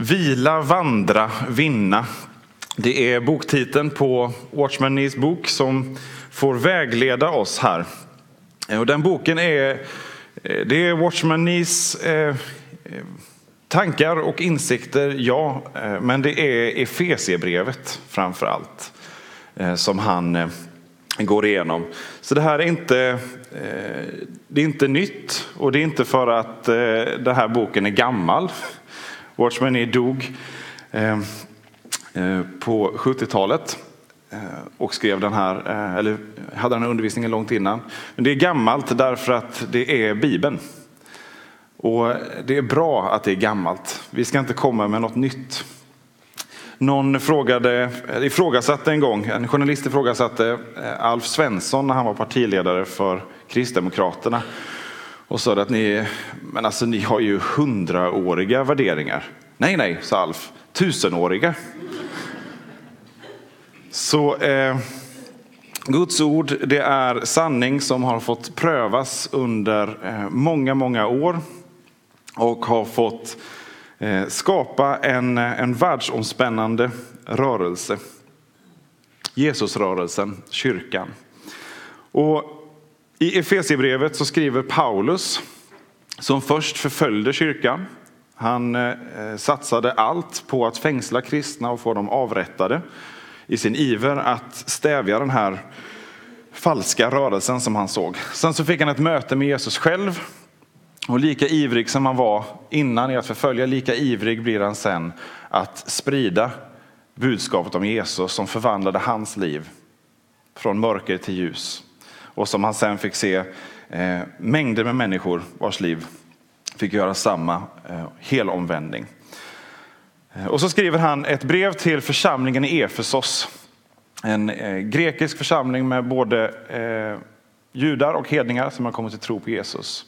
Vila, vandra, vinna. Det är boktiteln på Watchman Nees bok som får vägleda oss här. Och den boken är, eh, det är Watchman Nees eh, tankar och insikter, ja, eh, men det är Efesiebrevet framför allt eh, som han eh, går igenom. Så det här är inte, eh, det är inte nytt och det är inte för att den här boken är gammal. Watchman Nee dog ehm, eh, på 70-talet eh, och skrev den här, eh, eller hade den här undervisningen långt innan. Men det är gammalt därför att det är Bibeln. Och det är bra att det är gammalt. Vi ska inte komma med något nytt. Någon frågade, ifrågasatte en gång, en journalist ifrågasatte Alf Svensson när han var partiledare för Kristdemokraterna och sa att ni, men alltså, ni har ju hundraåriga värderingar. Nej, nej, sa Alf, tusenåriga. Så eh, Guds ord, det är sanning som har fått prövas under eh, många, många år och har fått eh, skapa en, eh, en världsomspännande rörelse. Jesusrörelsen, kyrkan. Och i Efesierbrevet så skriver Paulus, som först förföljde kyrkan, han eh, satsade allt på att fängsla kristna och få dem avrättade i sin iver att stävja den här falska rörelsen som han såg. Sen så fick han ett möte med Jesus själv och lika ivrig som han var innan i att förfölja, lika ivrig blir han sen att sprida budskapet om Jesus som förvandlade hans liv från mörker till ljus. Och som han sen fick se eh, mängder med människor vars liv fick göra samma eh, helomvändning. Eh, och så skriver han ett brev till församlingen i Efesos. En eh, grekisk församling med både eh, judar och hedningar som har kommit till tro på Jesus.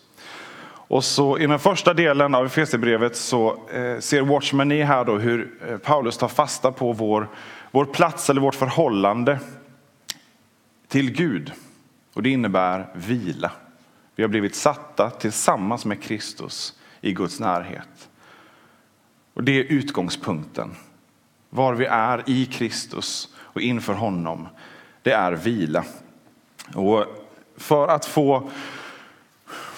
Och så i den första delen av Efesierbrevet så eh, ser Watchman Nee här då hur eh, Paulus tar fasta på vår, vår plats eller vårt förhållande till Gud. Och det innebär vila. Vi har blivit satta tillsammans med Kristus i Guds närhet. Och det är utgångspunkten. Var vi är i Kristus och inför honom, det är vila. Och för att få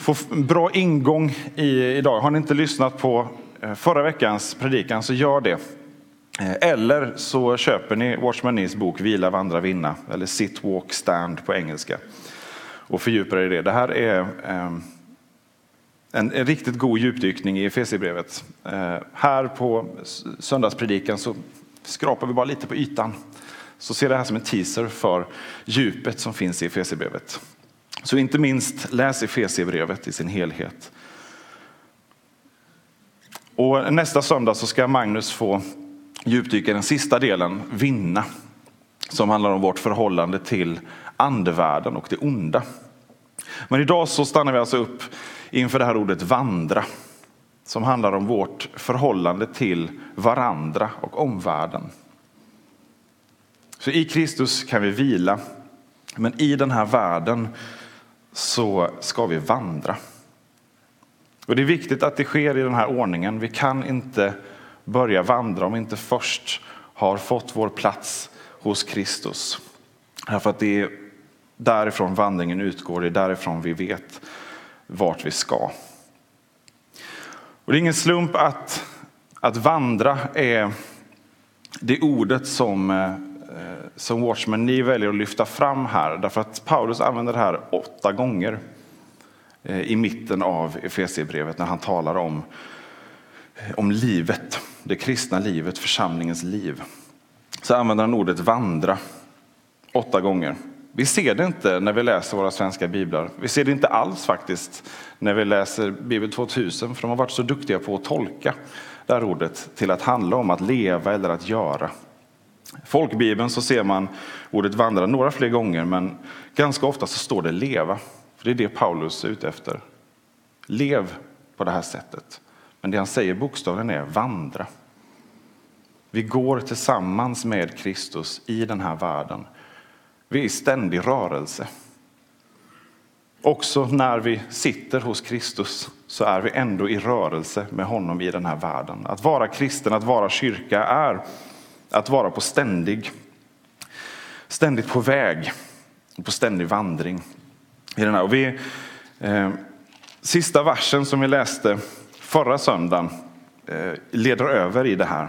få bra ingång i, idag. Har ni inte lyssnat på eh, förra veckans predikan så gör det. Eh, eller så köper ni Watchman Nees bok Vila, vandra, vinna eller Sit, walk, stand på engelska och fördjupar er i det. Det här är ehm, en, en riktigt god djupdykning i Efesierbrevet. Eh, här på söndagspredikan så skrapar vi bara lite på ytan. Så se det här som en teaser för djupet som finns i Efesierbrevet. Så inte minst läs Efesierbrevet i sin helhet. Och nästa söndag så ska Magnus få djupdyka i den sista delen, vinna, som handlar om vårt förhållande till andevärlden och det onda. Men idag så stannar vi alltså upp inför det här ordet vandra, som handlar om vårt förhållande till varandra och omvärlden. Så i Kristus kan vi vila, men i den här världen så ska vi vandra. Och Det är viktigt att det sker i den här ordningen. Vi kan inte börja vandra om vi inte först har fått vår plats hos Kristus. Därför att det är därifrån vandringen utgår, det är därifrån vi vet vart vi ska. Och det är ingen slump att, att vandra är det ordet som eh, som Watchman ni väljer att lyfta fram här, därför att Paulus använder det här åtta gånger eh, i mitten av Efesierbrevet när han talar om, om livet, det kristna livet, församlingens liv. Så använder han ordet vandra åtta gånger. Vi ser det inte när vi läser våra svenska biblar. Vi ser det inte alls faktiskt när vi läser Bibel 2000, för de har varit så duktiga på att tolka det här ordet till att handla om att leva eller att göra. Folkbibeln så ser man ordet vandra några fler gånger, men ganska ofta så står det leva. För det är det Paulus är ute efter. Lev på det här sättet. Men det han säger bokstavligen är vandra. Vi går tillsammans med Kristus i den här världen. Vi är i ständig rörelse. Också när vi sitter hos Kristus så är vi ändå i rörelse med honom i den här världen. Att vara kristen, att vara kyrka är att vara på ständig, ständigt på väg, och på ständig vandring. I den här. Och vi, eh, sista versen som vi läste förra söndagen eh, leder över i det här.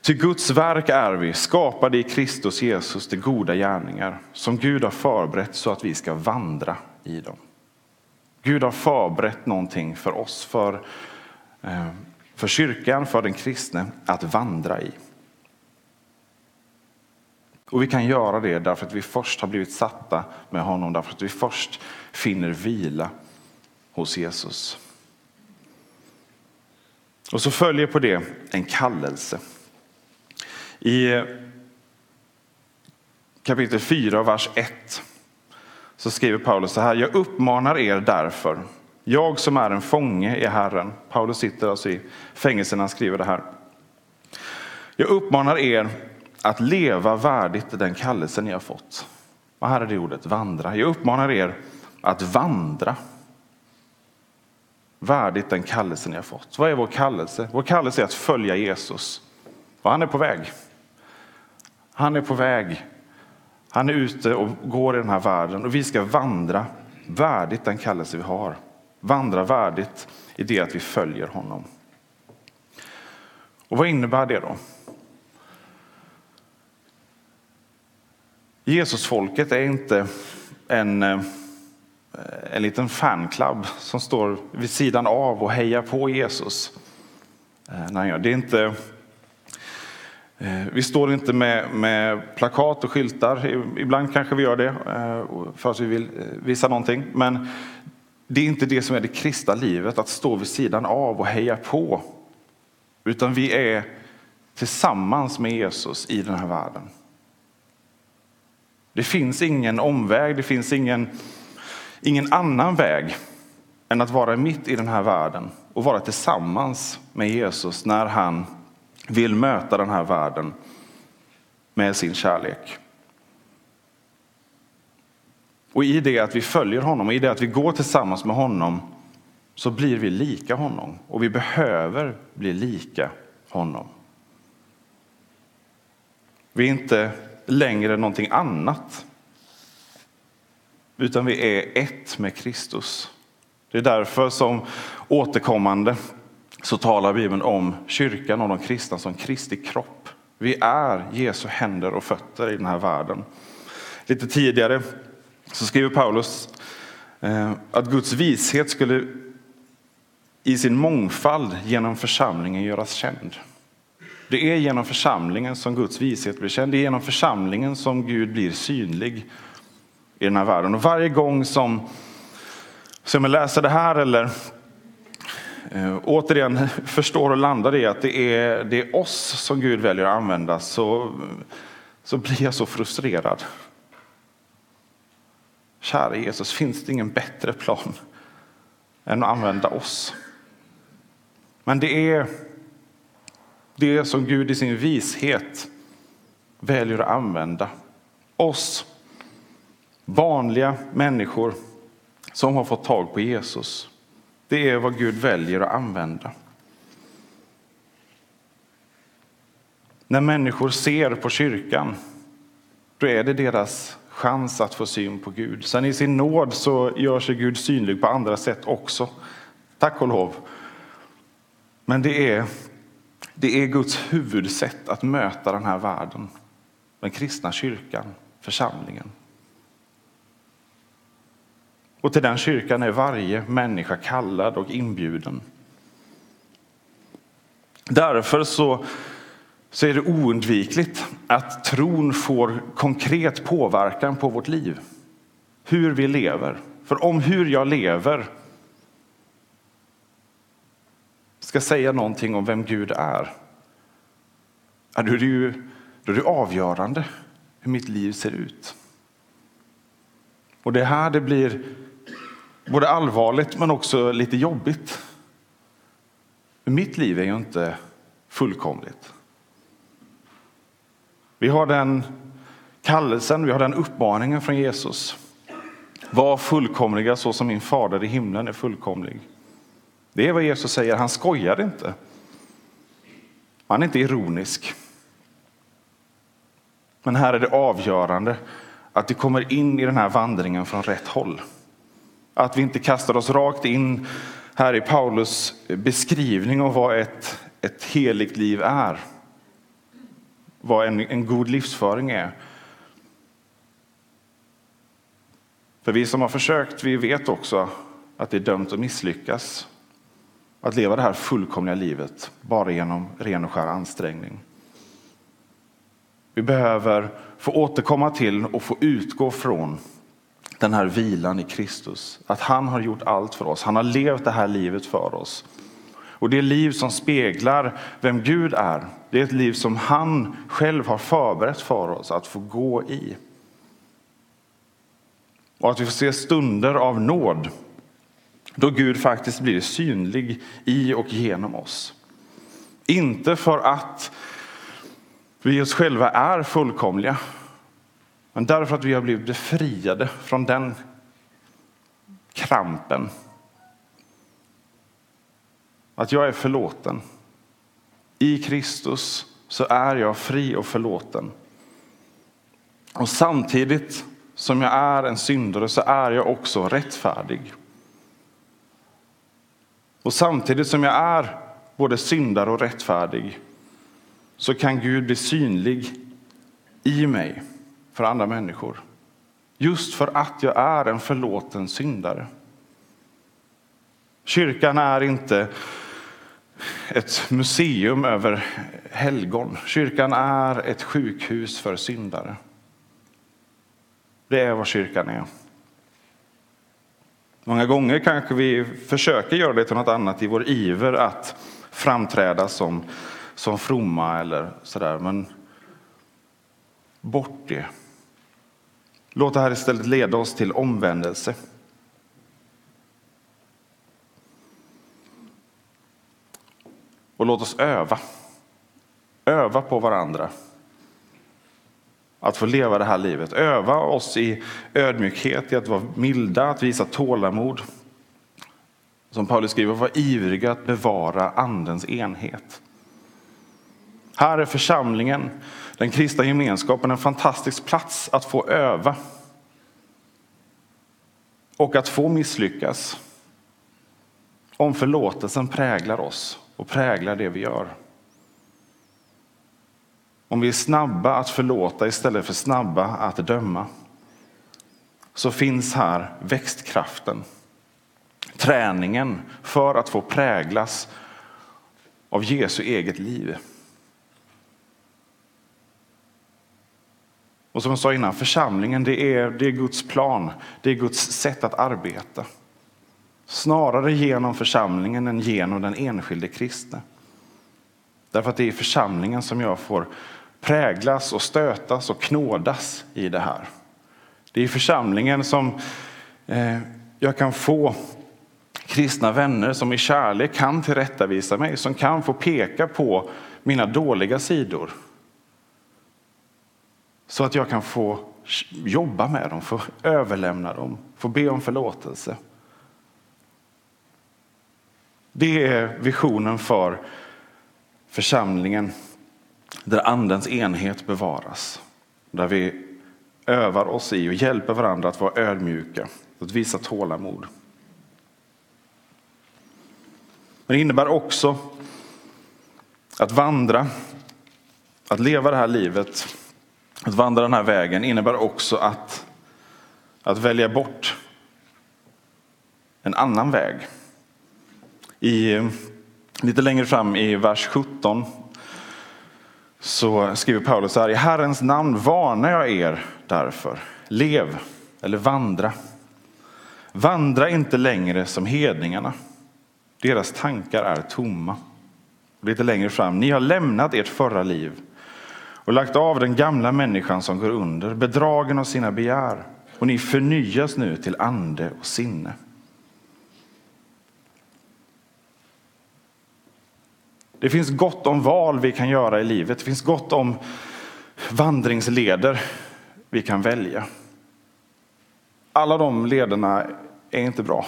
Till Guds verk är vi, skapade i Kristus Jesus till goda gärningar som Gud har förberett så att vi ska vandra i dem. Gud har förberett någonting för oss, för, eh, för kyrkan, för den kristne att vandra i. Och vi kan göra det därför att vi först har blivit satta med honom, därför att vi först finner vila hos Jesus. Och så följer på det en kallelse. I kapitel 4, vers 1 så skriver Paulus så här. Jag uppmanar er därför, jag som är en fånge i Herren. Paulus sitter alltså i fängelse när han skriver det här. Jag uppmanar er att leva värdigt den kallelse ni har fått. Och här är det ordet vandra. Jag uppmanar er att vandra värdigt den kallelse ni har fått. Vad är vår kallelse? Vår kallelse är att följa Jesus. Och han är på väg. Han är på väg. Han är ute och går i den här världen och vi ska vandra värdigt den kallelse vi har. Vandra värdigt i det att vi följer honom. Och vad innebär det då? Jesusfolket är inte en, eh, en liten fanclub som står vid sidan av och hejar på Jesus. Eh, nej, det är inte, eh, vi står inte med, med plakat och skyltar. Ibland kanske vi gör det eh, för att vi vill visa någonting. Men det är inte det som är det kristna livet, att stå vid sidan av och heja på. Utan vi är tillsammans med Jesus i den här världen. Det finns ingen omväg, det finns ingen, ingen annan väg än att vara mitt i den här världen och vara tillsammans med Jesus när han vill möta den här världen med sin kärlek. Och i det att vi följer honom och i det att vi går tillsammans med honom så blir vi lika honom och vi behöver bli lika honom. Vi är inte längre någonting annat. Utan vi är ett med Kristus. Det är därför som återkommande så talar Bibeln om kyrkan och de kristna som Kristi kropp. Vi är Jesu händer och fötter i den här världen. Lite tidigare så skriver Paulus eh, att Guds vishet skulle i sin mångfald genom församlingen göras känd. Det är genom församlingen som Guds vishet blir känd. Det är genom församlingen som Gud blir synlig i den här världen. Och varje gång som, som jag läser det här eller eh, återigen förstår och landar i att det är, det är oss som Gud väljer att använda så, så blir jag så frustrerad. Kära Jesus, finns det ingen bättre plan än att använda oss? Men det är det som Gud i sin vishet väljer att använda. Oss, vanliga människor som har fått tag på Jesus. Det är vad Gud väljer att använda. När människor ser på kyrkan, då är det deras chans att få syn på Gud. Sen i sin nåd så gör sig Gud synlig på andra sätt också. Tack och lov. Men det är det är Guds huvudsätt att möta den här världen. Den kristna kyrkan, församlingen. Och till den kyrkan är varje människa kallad och inbjuden. Därför så, så är det oundvikligt att tron får konkret påverkan på vårt liv. Hur vi lever. För om hur jag lever ska säga någonting om vem Gud är, då är det ju då är det avgörande hur mitt liv ser ut. Och det är här det blir både allvarligt men också lite jobbigt. Mitt liv är ju inte fullkomligt. Vi har den kallelsen, vi har den uppmaningen från Jesus. Var fullkomliga så som min fader i himlen är fullkomlig. Det är vad Jesus säger, han skojar inte. Han är inte ironisk. Men här är det avgörande att vi kommer in i den här vandringen från rätt håll. Att vi inte kastar oss rakt in här i Paulus beskrivning av vad ett, ett heligt liv är. Vad en, en god livsföring är. För vi som har försökt, vi vet också att det är dömt att misslyckas. Att leva det här fullkomliga livet bara genom ren och skär ansträngning. Vi behöver få återkomma till och få utgå från den här vilan i Kristus. Att han har gjort allt för oss. Han har levt det här livet för oss. Och det liv som speglar vem Gud är, det är ett liv som han själv har förberett för oss att få gå i. Och att vi får se stunder av nåd då Gud faktiskt blir synlig i och genom oss. Inte för att vi oss själva är fullkomliga, men därför att vi har blivit befriade från den krampen. Att jag är förlåten. I Kristus så är jag fri och förlåten. Och samtidigt som jag är en syndare så är jag också rättfärdig. Och samtidigt som jag är både syndare och rättfärdig så kan Gud bli synlig i mig för andra människor. Just för att jag är en förlåten syndare. Kyrkan är inte ett museum över helgon. Kyrkan är ett sjukhus för syndare. Det är vad kyrkan är. Många gånger kanske vi försöker göra det till något annat i vår iver att framträda som, som fromma eller sådär. Men bort det. Låt det här istället leda oss till omvändelse. Och låt oss öva. Öva på varandra. Att få leva det här livet. Öva oss i ödmjukhet, i att vara milda, att visa tålamod. Som Paulus skriver, var ivriga att bevara andens enhet. Här är församlingen, den kristna gemenskapen, en fantastisk plats att få öva. Och att få misslyckas. Om förlåtelsen präglar oss och präglar det vi gör. Om vi är snabba att förlåta istället för snabba att döma så finns här växtkraften. Träningen för att få präglas av Jesu eget liv. Och som jag sa innan, församlingen det är, det är Guds plan, det är Guds sätt att arbeta. Snarare genom församlingen än genom den enskilde kristne. Därför att det är församlingen som jag får präglas och stötas och knådas i det här. Det är församlingen som eh, jag kan få kristna vänner som i kärlek kan tillrättavisa mig, som kan få peka på mina dåliga sidor. Så att jag kan få jobba med dem, få överlämna dem, få be om förlåtelse. Det är visionen för församlingen där andens enhet bevaras. Där vi övar oss i och hjälper varandra att vara ödmjuka, att visa tålamod. Men det innebär också att vandra, att leva det här livet, att vandra den här vägen innebär också att, att välja bort en annan väg. I, lite längre fram i vers 17 så skriver Paulus så här, i Herrens namn varnar jag er därför. Lev, eller vandra. Vandra inte längre som hedningarna. Deras tankar är tomma. Lite längre fram, ni har lämnat ert förra liv och lagt av den gamla människan som går under, bedragen av sina begär. Och ni förnyas nu till ande och sinne. Det finns gott om val vi kan göra i livet. Det finns gott om vandringsleder vi kan välja. Alla de lederna är inte bra.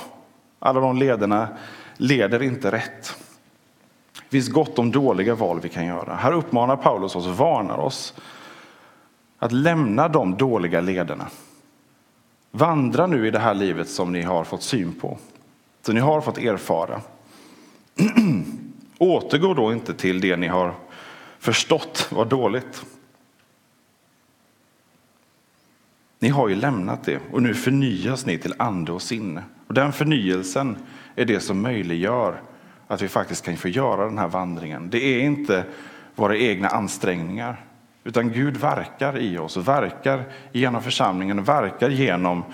Alla de lederna leder inte rätt. Det finns gott om dåliga val vi kan göra. Här uppmanar Paulus oss, varnar oss att lämna de dåliga lederna. Vandra nu i det här livet som ni har fått syn på, som ni har fått erfara. Återgå då inte till det ni har förstått var dåligt. Ni har ju lämnat det och nu förnyas ni till ande och sinne. Och den förnyelsen är det som möjliggör att vi faktiskt kan få göra den här vandringen. Det är inte våra egna ansträngningar, utan Gud verkar i oss, verkar genom församlingen, verkar genom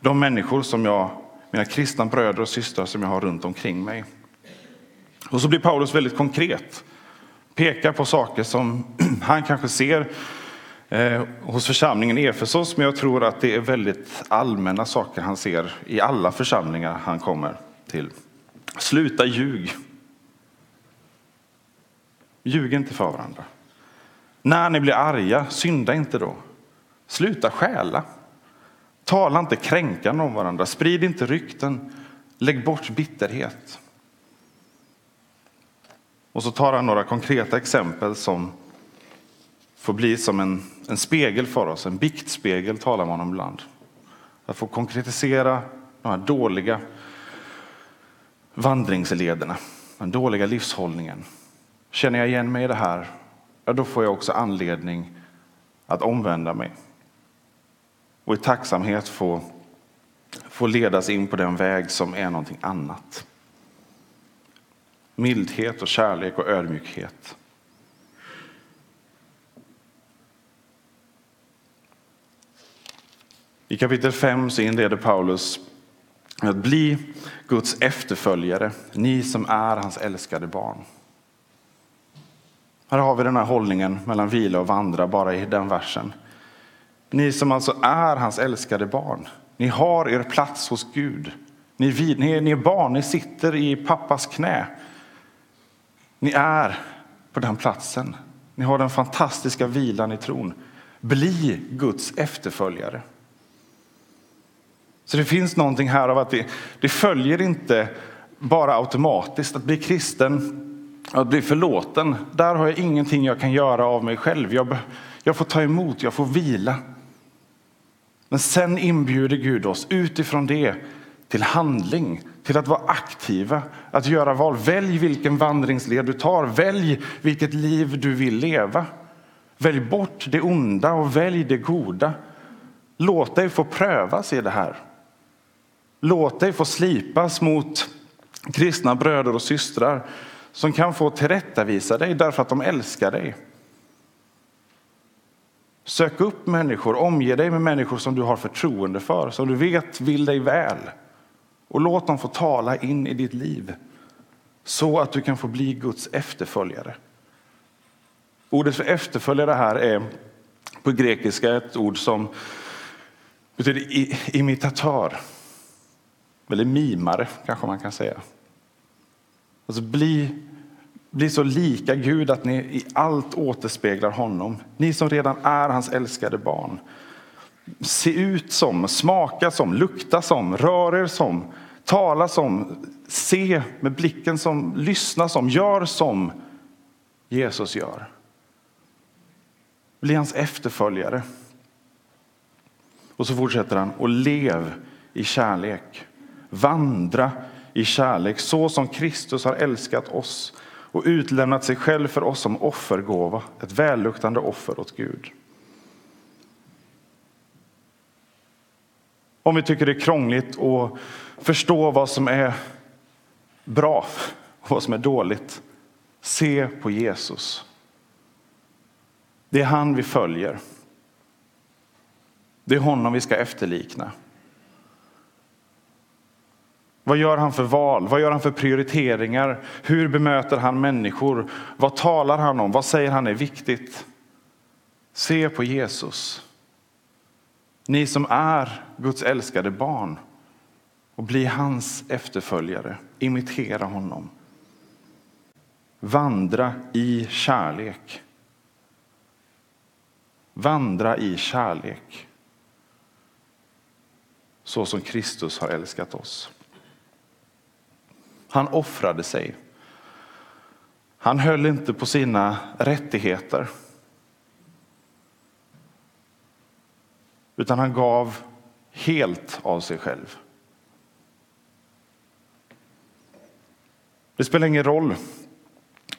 de människor som jag, mina kristna bröder och systrar som jag har runt omkring mig. Och så blir Paulus väldigt konkret, pekar på saker som han kanske ser eh, hos församlingen i Efesos, men jag tror att det är väldigt allmänna saker han ser i alla församlingar han kommer till. Sluta ljug. Ljug inte för varandra. När ni blir arga, synda inte då. Sluta stjäla. Tala inte kränkande om varandra. Sprid inte rykten. Lägg bort bitterhet. Och så tar han några konkreta exempel som får bli som en, en spegel för oss. En biktspegel talar man om ibland. Att få konkretisera de här dåliga vandringslederna, den dåliga livshållningen. Känner jag igen mig i det här, ja, då får jag också anledning att omvända mig. Och i tacksamhet få, få ledas in på den väg som är någonting annat. Mildhet och kärlek och ödmjukhet. I kapitel 5 så inleder Paulus att bli Guds efterföljare, ni som är hans älskade barn. Här har vi den här hållningen mellan vila och vandra bara i den versen. Ni som alltså är hans älskade barn, ni har er plats hos Gud. Ni, ni, ni är barn, ni sitter i pappas knä. Ni är på den platsen. Ni har den fantastiska vilan i tron. Bli Guds efterföljare. Så det finns någonting här av att det, det följer inte bara automatiskt. Att bli kristen, att bli förlåten, där har jag ingenting jag kan göra av mig själv. Jag, jag får ta emot, jag får vila. Men sen inbjuder Gud oss utifrån det till handling, till att vara aktiva, att göra val. Välj vilken vandringsled du tar, välj vilket liv du vill leva. Välj bort det onda och välj det goda. Låt dig få prövas i det här. Låt dig få slipas mot kristna bröder och systrar som kan få tillrättavisa dig därför att de älskar dig. Sök upp människor, omge dig med människor som du har förtroende för, som du vet vill dig väl. Och låt dem få tala in i ditt liv så att du kan få bli Guds efterföljare. Ordet för efterföljare här är på grekiska ett ord som betyder imitatör. Eller mimare kanske man kan säga. Alltså bli, bli så lika Gud att ni i allt återspeglar honom. Ni som redan är hans älskade barn. Se ut som, smaka som, lukta som, rör er som, tala som, se med blicken som, lyssna som, gör som Jesus gör. Bli hans efterföljare. Och så fortsätter han, och lev i kärlek. Vandra i kärlek så som Kristus har älskat oss och utlämnat sig själv för oss som offergåva, ett välluktande offer åt Gud. Om vi tycker det är krångligt att förstå vad som är bra och vad som är dåligt, se på Jesus. Det är han vi följer. Det är honom vi ska efterlikna. Vad gör han för val? Vad gör han för prioriteringar? Hur bemöter han människor? Vad talar han om? Vad säger han är viktigt? Se på Jesus. Ni som är Guds älskade barn och bli hans efterföljare. Imitera honom. Vandra i kärlek. Vandra i kärlek. Så som Kristus har älskat oss. Han offrade sig. Han höll inte på sina rättigheter. Utan han gav helt av sig själv. Det spelar ingen roll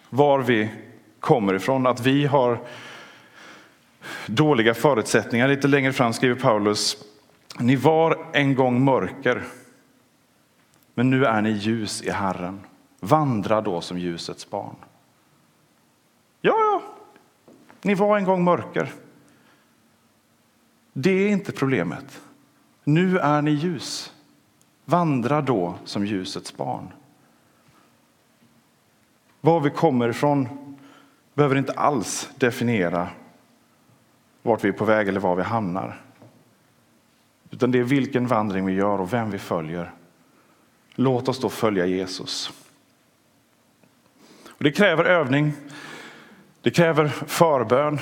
var vi kommer ifrån, att vi har dåliga förutsättningar. Lite längre fram skriver Paulus, ni var en gång mörker, men nu är ni ljus i Herren. Vandra då som ljusets barn. Ja, ja, ni var en gång mörker. Det är inte problemet. Nu är ni ljus. Vandra då som ljusets barn. Var vi kommer ifrån behöver inte alls definiera vart vi är på väg eller var vi hamnar. Utan det är vilken vandring vi gör och vem vi följer. Låt oss då följa Jesus. Och det kräver övning. Det kräver förbön.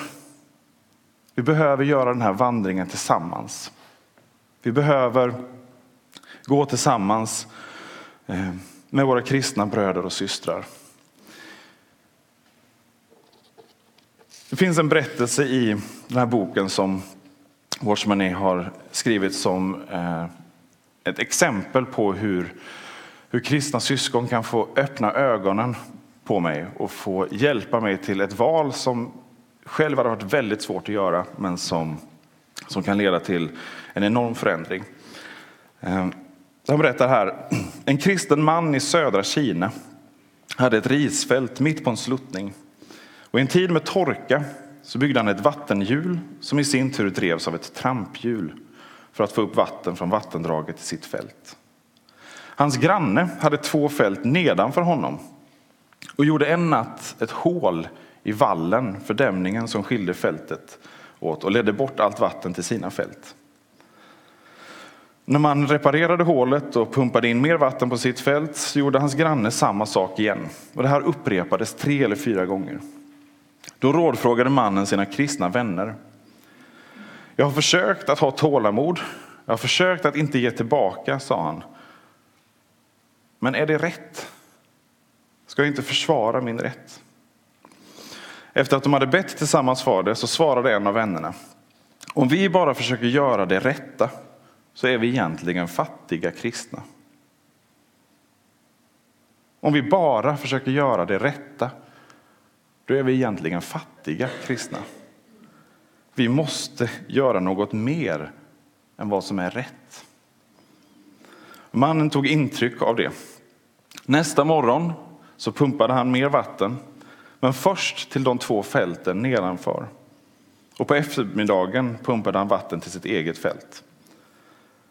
Vi behöver göra den här vandringen tillsammans. Vi behöver gå tillsammans eh, med våra kristna bröder och systrar. Det finns en berättelse i den här boken som Watchman e har skrivit som eh, ett exempel på hur, hur kristna syskon kan få öppna ögonen på mig och få hjälpa mig till ett val som själv hade varit väldigt svårt att göra men som, som kan leda till en enorm förändring. Ehm, han berättar här, en kristen man i södra Kina hade ett risfält mitt på en sluttning. Och I en tid med torka så byggde han ett vattenhjul som i sin tur drevs av ett tramphjul för att få upp vatten från vattendraget i sitt fält. Hans granne hade två fält nedanför honom och gjorde en natt ett hål i vallen, fördämningen som skilde fältet åt och ledde bort allt vatten till sina fält. När man reparerade hålet och pumpade in mer vatten på sitt fält så gjorde hans granne samma sak igen. Och det här upprepades tre eller fyra gånger. Då rådfrågade mannen sina kristna vänner. Jag har försökt att ha tålamod. Jag har försökt att inte ge tillbaka, sa han. Men är det rätt? Ska jag inte försvara min rätt? Efter att de hade bett tillsammans för det så svarade en av vännerna. Om vi bara försöker göra det rätta så är vi egentligen fattiga kristna. Om vi bara försöker göra det rätta då är vi egentligen fattiga kristna. Vi måste göra något mer än vad som är rätt. Mannen tog intryck av det. Nästa morgon så pumpade han mer vatten, men först till de två fälten nedanför. Och på eftermiddagen pumpade han vatten till sitt eget fält.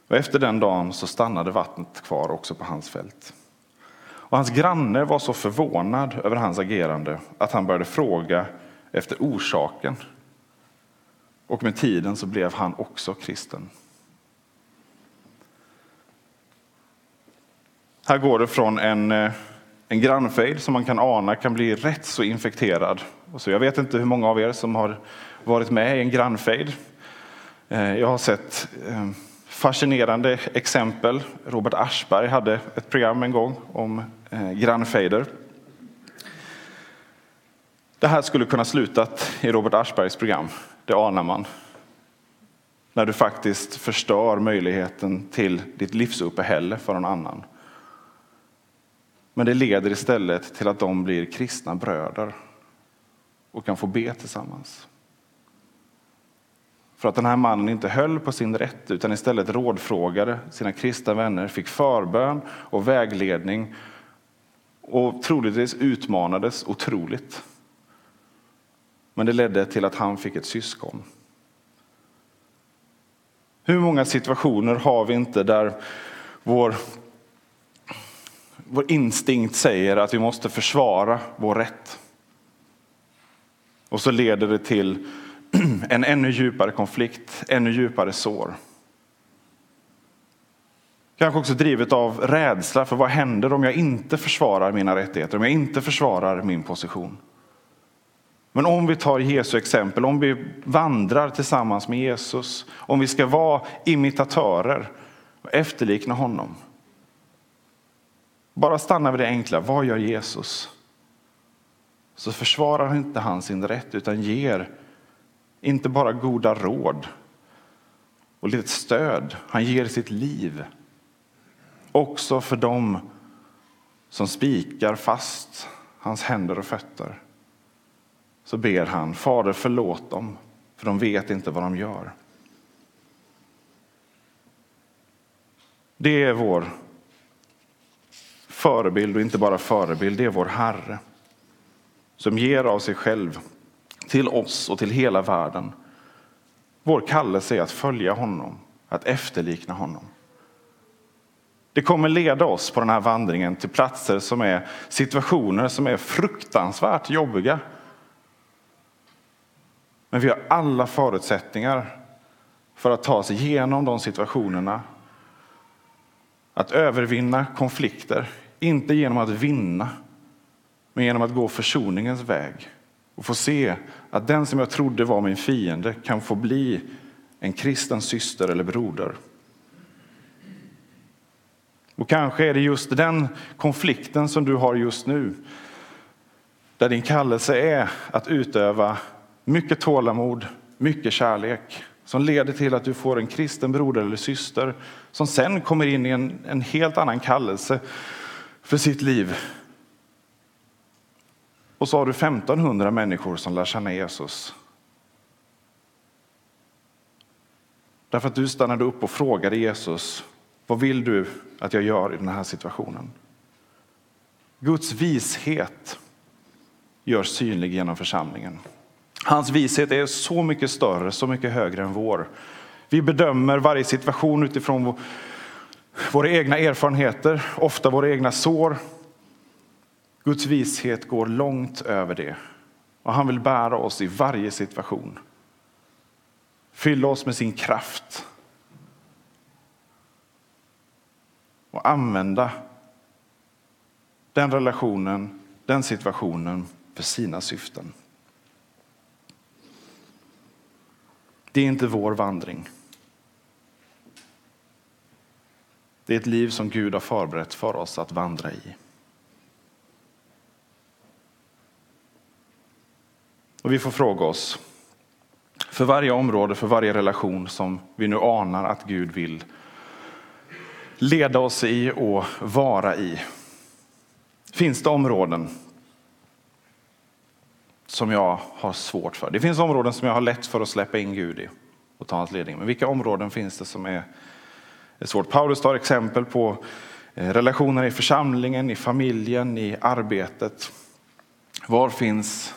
Och efter den dagen så stannade vattnet kvar också på hans fält. Och hans granne var så förvånad över hans agerande att han började fråga efter orsaken. Och med tiden så blev han också kristen. Här går det från en, eh, en grannfejd som man kan ana kan bli rätt så infekterad. Och så jag vet inte hur många av er som har varit med i en grannfejd. Eh, jag har sett eh, fascinerande exempel. Robert Aschberg hade ett program en gång om grannfejder. Det här skulle kunna slutat i Robert Aschbergs program, det anar man. När du faktiskt förstör möjligheten till ditt livsuppehälle för någon annan. Men det leder istället till att de blir kristna bröder och kan få be tillsammans. För att den här mannen inte höll på sin rätt utan istället rådfrågade sina kristna vänner, fick förbön och vägledning och troligtvis utmanades otroligt men det ledde till att han fick ett syskon. Hur många situationer har vi inte där vår, vår instinkt säger att vi måste försvara vår rätt? Och så leder det till en ännu djupare konflikt, ännu djupare sår. Kanske också drivet av rädsla för vad händer om jag inte försvarar mina rättigheter, om jag inte försvarar min position. Men om vi tar Jesu exempel, om vi vandrar tillsammans med Jesus, om vi ska vara imitatörer och efterlikna honom. Bara stanna vid det enkla, vad gör Jesus? Så försvarar inte han sin rätt utan ger inte bara goda råd och lite stöd, han ger sitt liv. Också för dem som spikar fast hans händer och fötter så ber han, Fader förlåt dem, för de vet inte vad de gör. Det är vår förebild och inte bara förebild, det är vår Herre som ger av sig själv till oss och till hela världen. Vår kallelse är att följa honom, att efterlikna honom. Det kommer leda oss på den här vandringen till platser som är situationer som är fruktansvärt jobbiga. Men vi har alla förutsättningar för att ta oss igenom de situationerna. Att övervinna konflikter, inte genom att vinna, men genom att gå försoningens väg och få se att den som jag trodde var min fiende kan få bli en kristen syster eller broder. Och kanske är det just den konflikten som du har just nu, där din kallelse är att utöva mycket tålamod, mycket kärlek som leder till att du får en kristen broder eller syster som sen kommer in i en, en helt annan kallelse för sitt liv. Och så har du 1500 människor som lär känna Jesus. Därför att du stannade upp och frågade Jesus, vad vill du att jag gör i den här situationen? Guds vishet görs synlig genom församlingen. Hans vishet är så mycket större, så mycket högre än vår. Vi bedömer varje situation utifrån våra egna erfarenheter, ofta våra egna sår. Guds vishet går långt över det och han vill bära oss i varje situation. Fylla oss med sin kraft och använda den relationen, den situationen för sina syften. Det är inte vår vandring. Det är ett liv som Gud har förberett för oss att vandra i. Och vi får fråga oss, för varje område, för varje relation som vi nu anar att Gud vill leda oss i och vara i. Finns det områden som jag har svårt för. Det finns områden som jag har lätt för att släppa in Gud i och ta hans ledning. Men vilka områden finns det som är, är svårt? Paulus tar exempel på eh, relationer i församlingen, i familjen, i arbetet. Var finns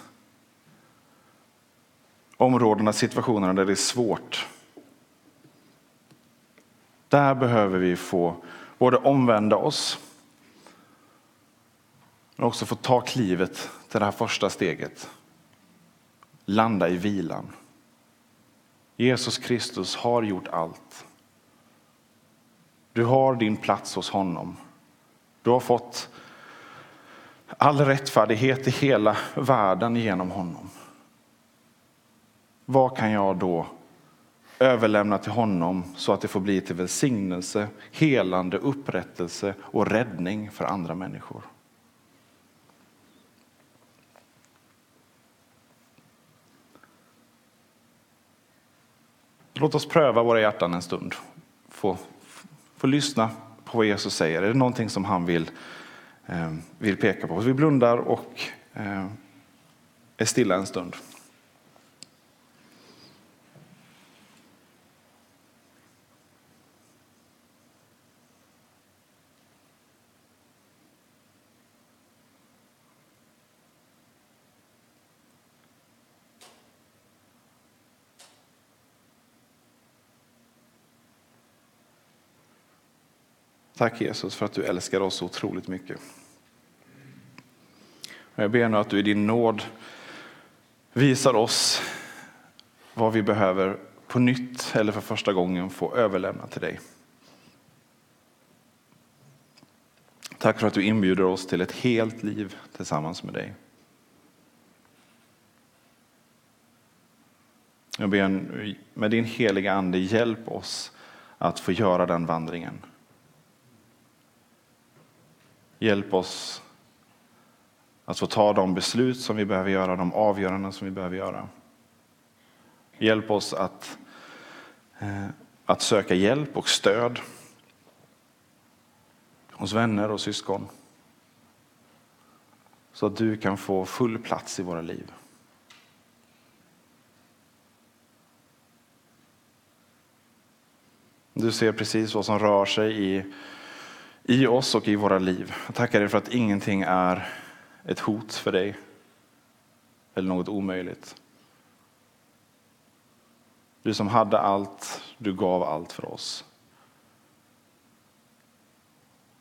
områdena, situationerna där det är svårt? Där behöver vi få både omvända oss men också få ta klivet till det här första steget landa i vilan. Jesus Kristus har gjort allt. Du har din plats hos honom. Du har fått all rättfärdighet i hela världen genom honom. Vad kan jag då överlämna till honom så att det får bli till välsignelse, helande, upprättelse och räddning för andra människor? Låt oss pröva våra hjärtan en stund. Få, få lyssna på vad Jesus säger. Är det någonting som han vill, eh, vill peka på? vi blundar och eh, är stilla en stund. Tack Jesus för att du älskar oss så otroligt mycket. Jag ber nu att du i din nåd visar oss vad vi behöver på nytt eller för första gången få överlämna till dig. Tack för att du inbjuder oss till ett helt liv tillsammans med dig. Jag ber med din heliga ande hjälp oss att få göra den vandringen. Hjälp oss att få ta de beslut som vi behöver göra, de avgöranden som vi behöver göra. Hjälp oss att, eh, att söka hjälp och stöd hos vänner och syskon. Så att du kan få full plats i våra liv. Du ser precis vad som rör sig i, i oss och i våra liv. Jag tackar dig för att ingenting är ett hot för dig eller något omöjligt. Du som hade allt, du gav allt för oss.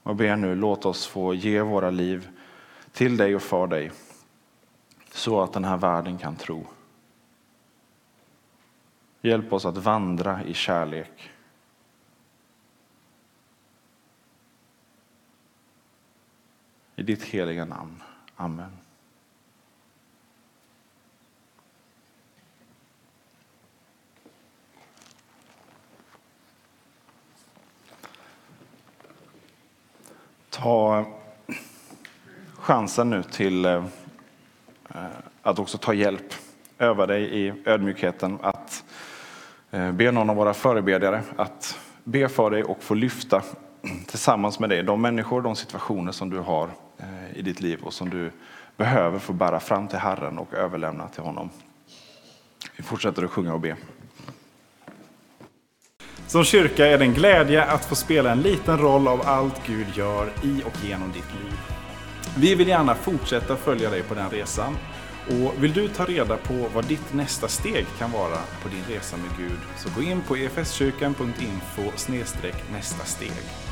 Jag ber nu, låt oss få ge våra liv till dig och för dig så att den här världen kan tro. Hjälp oss att vandra i kärlek. I ditt heliga namn. Amen. Ta eh, chansen nu till eh, eh, att också ta hjälp. Öva dig i ödmjukheten att be någon av våra förebedjare att be för dig och få lyfta tillsammans med dig de människor, de situationer som du har i ditt liv och som du behöver få bära fram till Herren och överlämna till honom. Vi fortsätter att sjunga och be. Som kyrka är det en glädje att få spela en liten roll av allt Gud gör i och genom ditt liv. Vi vill gärna fortsätta följa dig på den resan. Och vill du ta reda på vad ditt nästa steg kan vara på din resa med Gud så gå in på efskyrkan.info nästa steg.